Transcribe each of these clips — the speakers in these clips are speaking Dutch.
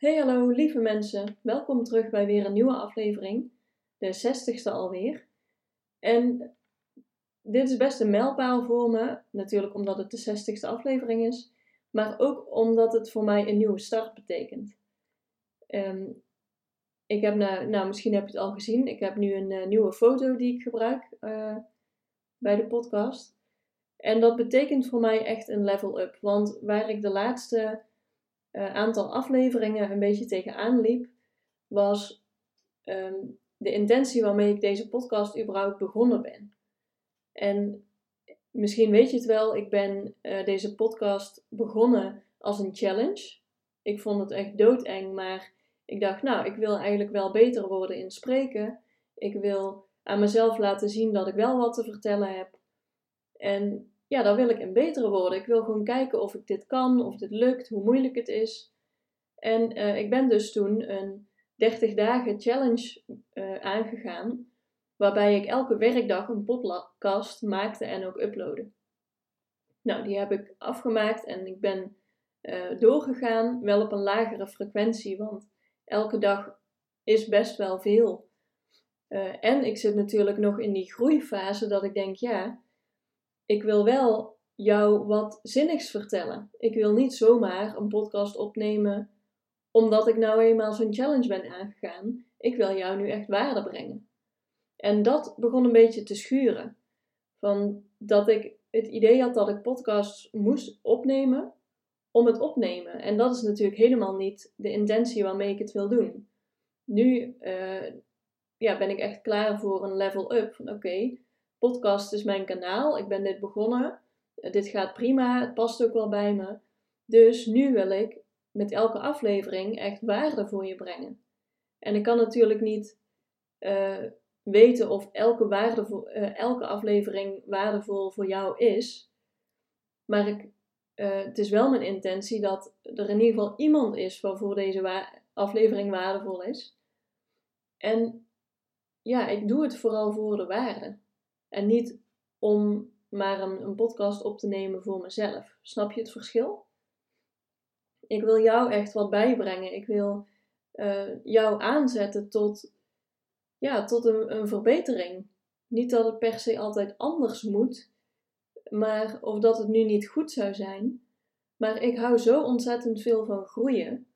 Hey hallo lieve mensen, welkom terug bij weer een nieuwe aflevering, de 60ste alweer. En dit is best een mijlpaal voor me, natuurlijk omdat het de 60ste aflevering is, maar ook omdat het voor mij een nieuwe start betekent. Um, ik heb nou, nou, misschien heb je het al gezien, ik heb nu een uh, nieuwe foto die ik gebruik uh, bij de podcast. En dat betekent voor mij echt een level up, want waar ik de laatste uh, aantal afleveringen een beetje tegenaan liep, was um, de intentie waarmee ik deze podcast überhaupt begonnen ben. En misschien weet je het wel, ik ben uh, deze podcast begonnen als een challenge. Ik vond het echt doodeng, maar ik dacht, nou, ik wil eigenlijk wel beter worden in spreken. Ik wil aan mezelf laten zien dat ik wel wat te vertellen heb. En ja, daar wil ik in beter worden. Ik wil gewoon kijken of ik dit kan, of dit lukt, hoe moeilijk het is. En uh, ik ben dus toen een 30 dagen challenge uh, aangegaan, waarbij ik elke werkdag een podcast maakte en ook uploadde. Nou, die heb ik afgemaakt en ik ben uh, doorgegaan, wel op een lagere frequentie, want elke dag is best wel veel. en ik zit natuurlijk nog in die groeifase dat ik denk, ja, ik wil wel jou wat zinnigs vertellen. Ik wil niet zomaar een podcast opnemen omdat ik nou eenmaal zo'n challenge ben aangegaan. Ik wil jou nu echt waarde brengen. En dat begon een beetje te schuren. Van dat ik het idee had dat ik podcasts moest opnemen om het opnemen. En dat is natuurlijk helemaal niet de intentie waarmee ik het wil doen. Nu uh, ja, ben ik echt klaar voor een level up. Van oké, podcast is mijn kanaal. Ik ben dit begonnen. Uh, dit gaat prima. Het past ook wel bij me. Dus nu wil ik met elke aflevering echt waarde voor je brengen. En ik kan natuurlijk niet uh, weten of elke, waardevol, uh, elke aflevering waardevol voor jou is. Maar ik, het is wel mijn intentie dat er in ieder geval iemand is waarvoor deze aflevering waardevol is. En ja, ik doe het vooral voor de waarde. En niet om maar een, een podcast op te nemen voor mezelf. Snap je het verschil? Ik wil jou echt wat bijbrengen. Ik wil uh, jou aanzetten tot, ja, tot een, een verbetering. Niet dat het per se altijd anders moet, maar of dat het nu niet goed zou zijn. Maar ik hou zo ontzettend veel van groeien.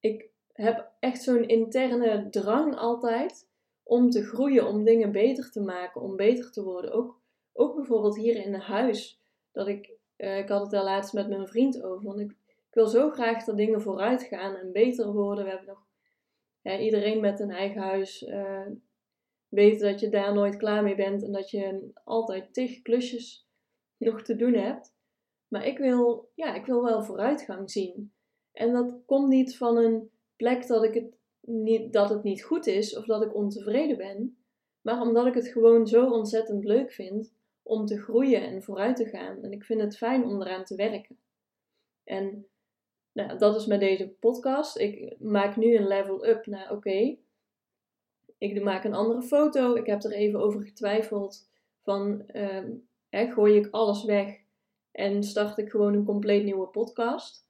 Ik heb echt zo'n interne drang altijd om te groeien, om dingen beter te maken, om beter te worden. Ook, ook bijvoorbeeld hier in huis. Dat ik, uh, ik had het daar laatst met mijn vriend over. Want ik ik wil zo graag dat dingen vooruit gaan en beter worden. We hebben nog iedereen met een eigen huis uh, weet dat je daar nooit klaar mee bent en dat je altijd tig klusjes nog te doen hebt. Maar ik wil, ja, ik wil wel vooruitgang zien. En dat komt niet van een plek dat, ik het niet, dat het niet goed is of dat ik ontevreden ben, maar omdat ik het gewoon zo ontzettend leuk vind om te groeien en vooruit te gaan. En ik vind het fijn om eraan te werken. En nou, dat is met deze podcast. Ik maak nu een level up naar oké. ik maak een andere foto. Ik heb er even over getwijfeld. Van hè, gooi ik alles weg en start ik gewoon een compleet nieuwe podcast.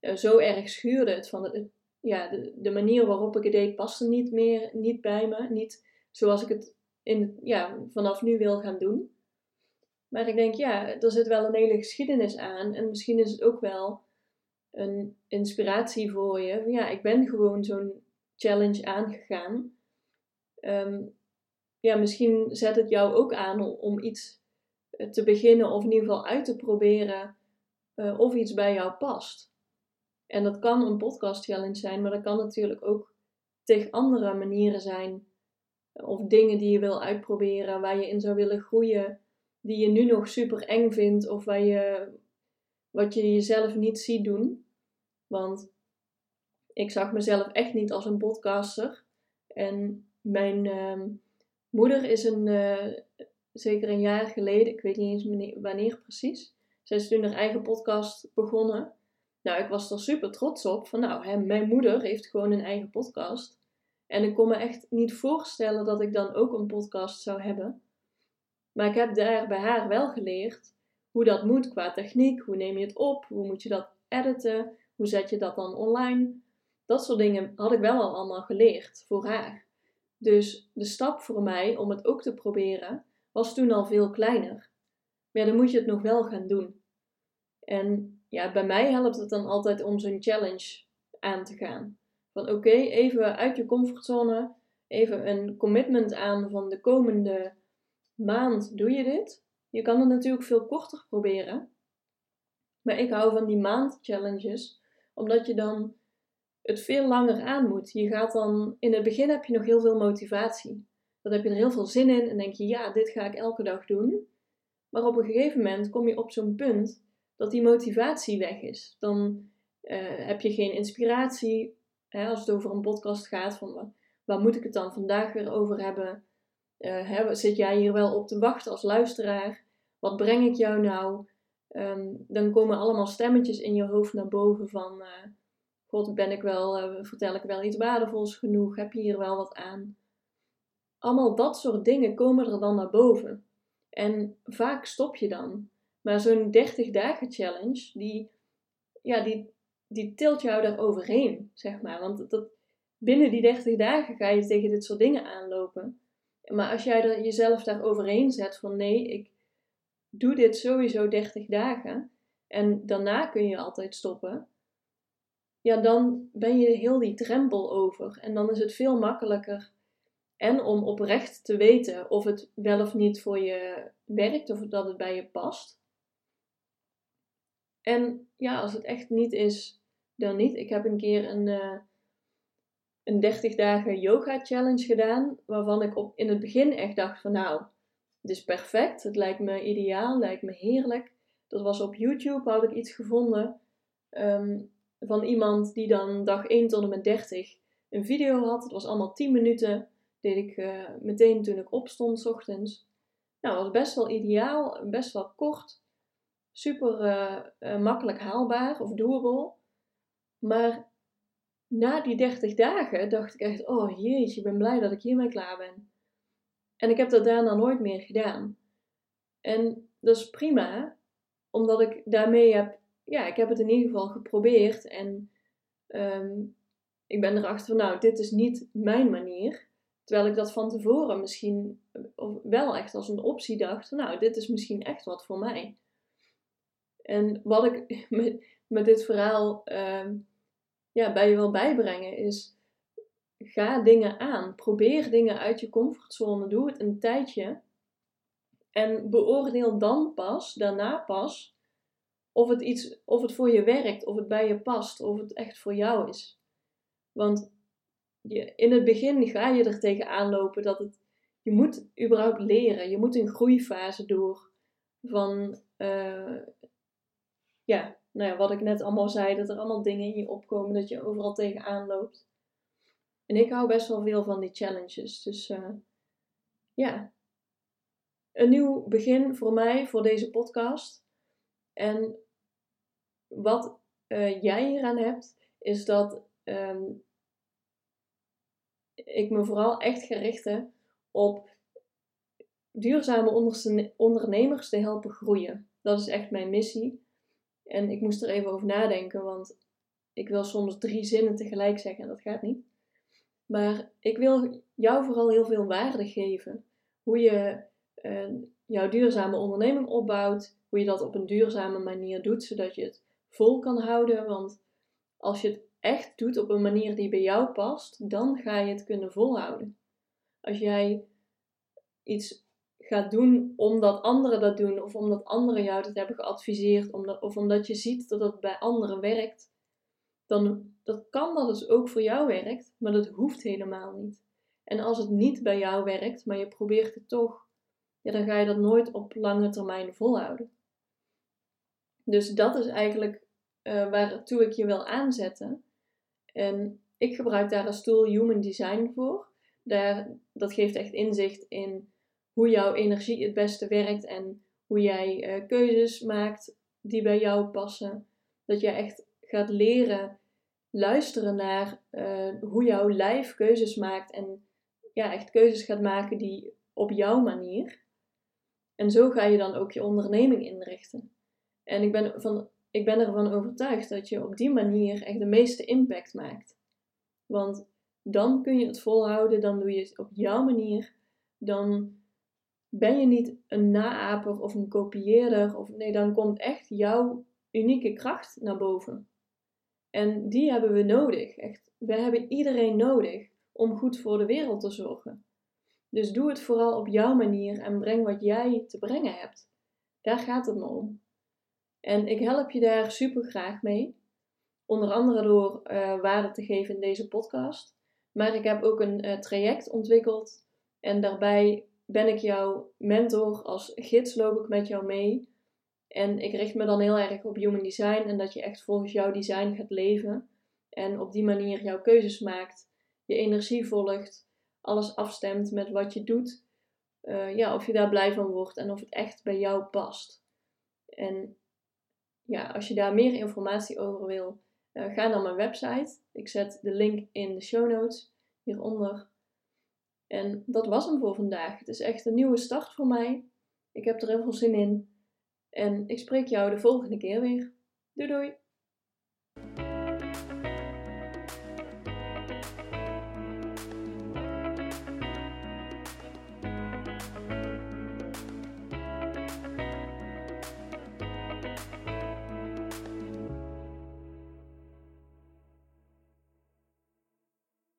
Uh, zo erg schuurde het van het, ja, de, manier waarop ik het deed paste niet meer niet bij me. Niet zoals ik het in, ja, vanaf nu wil gaan doen. Maar ik denk, ja, er zit wel een hele geschiedenis aan. En misschien is het ook wel een inspiratie voor je. Ja, ik ben gewoon zo'n challenge aangegaan. Um, ja, misschien zet het jou ook aan om iets eh, te beginnen of in ieder geval uit te proberen uh, of iets bij jou past. En dat kan een podcast challenge zijn, maar dat kan natuurlijk ook tegen andere manieren zijn. Of dingen die je wil uitproberen, waar je in zou willen groeien, die je nu nog super eng vindt of waar je, wat je jezelf niet ziet doen. Want ik zag mezelf echt niet als een podcaster. En mijn ehm, moeder is een, uh, zeker een jaar geleden, ik weet niet eens wanneer precies, zij is toen haar eigen podcast begonnen. Nou, ik was er super trots op. Van nou, hè, mijn moeder heeft gewoon een eigen podcast. En ik kon me echt niet voorstellen dat ik dan ook een podcast zou hebben. Maar ik heb daar bij haar wel geleerd hoe dat moet qua techniek. Hoe neem je het op? Hoe moet je dat editen? Hoe zet je dat dan online? Dat soort dingen had ik wel al allemaal geleerd voor haar. Dus de stap voor mij om het ook te proberen was toen al veel kleiner. Maar dan moet je het nog wel gaan doen. En ja, bij mij helpt het dan altijd om zo'n challenge aan te gaan. Van oké, even uit je comfortzone, even een commitment aan van de komende maand doe je dit. Je kan het natuurlijk veel korter proberen. Maar ik hou van die maand challenges, omdat je dan het veel langer aan moet. Je gaat dan, in het begin heb je nog heel veel motivatie. Dan heb je er heel veel zin in en denk je, ja, dit ga ik elke dag doen. Maar op een gegeven moment kom je op zo'n punt dat die motivatie weg is. Dan uh, heb je geen inspiratie. Hè, als het over een podcast gaat, van waar moet ik het dan vandaag weer over hebben? Uh, hè, zit jij hier wel op te wachten als luisteraar? Wat breng ik jou nou? Um, dan komen allemaal stemmetjes in je hoofd naar boven van... Uh, God, ben ik wel, vertel ik wel iets waardevols genoeg? Heb je hier wel wat aan? Allemaal dat soort dingen komen er dan naar boven. En vaak stop je dan. Maar zo'n 30 dagen challenge, die, ja, die, die tilt jou daar overheen, zeg maar. Want dat, binnen die 30 dagen ga je tegen dit soort dingen aanlopen. Maar als jij er jezelf daar overheen zet van nee, ik doe dit sowieso 30 dagen en daarna kun je altijd stoppen. Ja, dan ben je heel die drempel over. En dan is het veel makkelijker en om oprecht te weten of het wel of niet voor je werkt, of dat het bij je past. En ja, als het echt niet is, dan niet. Ik heb een keer een, uh, een 30 dagen yoga challenge gedaan, waarvan ik op, in het begin echt dacht van nou, het is perfect, het lijkt me ideaal, lijkt me heerlijk. Dat was op YouTube, had ik iets gevonden ehm, van iemand die dan dag 1 tot en met 30 een video had. Het was allemaal 10 minuten deed ik uh, meteen toen ik opstond, s ochtends. Nou, was best wel ideaal, best wel kort, super uh, makkelijk haalbaar of doable. Maar na die 30 dagen dacht ik echt, oh jeetje, ik ben blij dat ik hiermee klaar ben. En ik heb dat daarna nooit meer gedaan. En dat is prima, omdat ik daarmee heb, ja, ik heb het in ieder geval geprobeerd. En um, ik ben erachter van, nou, dit is niet mijn manier. Terwijl ik dat van tevoren misschien wel echt als een optie dacht. Nou, dit is misschien echt wat voor mij. En wat ik met, met dit verhaal uh, ja, bij je wil bijbrengen is: ga dingen aan. Probeer dingen uit je comfortzone. Doe het een tijdje. En beoordeel dan pas, daarna pas, of het, iets, of het voor je werkt, of het bij je past, of het echt voor jou is. Want je, in het begin ga je er tegenaan lopen dat het, je moet überhaupt leren. Je moet een groeifase door van, uh, ja, nou ja, wat ik net allemaal zei, dat er allemaal dingen in je opkomen, dat je overal tegenaan loopt. En ik hou best wel veel van die challenges. Dus uh, ja, een nieuw begin voor mij, voor deze podcast. En wat uh, jij hieraan hebt, is dat um, ik me vooral echt gerichte op duurzame ondernemers te helpen groeien. Dat is echt mijn missie. En ik moest er even over nadenken, want ik wil soms drie zinnen tegelijk zeggen en dat gaat niet. Maar ik wil jou vooral heel veel waarde geven. Hoe je uh, jouw duurzame onderneming opbouwt, hoe je dat op een duurzame manier doet, zodat je het vol kan houden. Want als je het echt doet op een manier die bij jou past, dan ga je het kunnen volhouden. Als jij iets gaat doen omdat anderen dat doen, of omdat anderen jou dat hebben geadviseerd, of omdat je ziet dat het bij anderen werkt, dan dat kan dat het ook voor jou werkt, maar dat hoeft helemaal niet. En als het niet bij jou werkt, maar je probeert het toch, ja, dan ga je dat nooit op lange termijn volhouden. Dus dat is eigenlijk uh, waartoe ik je wil aanzetten. En ik gebruik daar een tool Human Design voor. Daar, dat geeft echt inzicht in hoe jouw energie het beste werkt en hoe jij uh, keuzes maakt die bij jou passen. Dat je echt gaat leren luisteren naar uh, hoe jouw lijf keuzes maakt en ja, echt keuzes gaat maken die op jouw manier. En zo ga je dan ook je onderneming inrichten. En ik ben, van, ik ben ervan overtuigd dat je op die manier echt de meeste impact maakt. Want dan kun je het volhouden, dan doe je het op jouw manier. Dan ben je niet een naaper of een kopieerder. Of, nee, dan komt echt jouw unieke kracht naar boven. En die hebben we nodig. Echt, we hebben iedereen nodig om goed voor de wereld te zorgen. Dus doe het vooral op jouw manier en breng wat jij te brengen hebt. Daar gaat het me om. En ik help je daar super graag mee. Onder andere door uh, waarde te geven in deze podcast. Maar ik heb ook een uh, traject ontwikkeld. En daarbij ben ik jouw mentor. Als gids loop ik met jou mee. En ik richt me dan heel erg op human design. En dat je echt volgens jouw design gaat leven. En op die manier jouw keuzes maakt. Je energie volgt. Alles afstemt met wat je doet. Uh, ja, of je daar blij van wordt. En of het echt bij jou past. En ja, als je daar meer informatie over wil, uh, ga naar mijn website. Ik zet de link in de show notes hieronder. En dat was hem voor vandaag. Het is echt een nieuwe start voor mij. Ik heb er heel veel zin in. En ik spreek jou de volgende keer weer. Doei doei!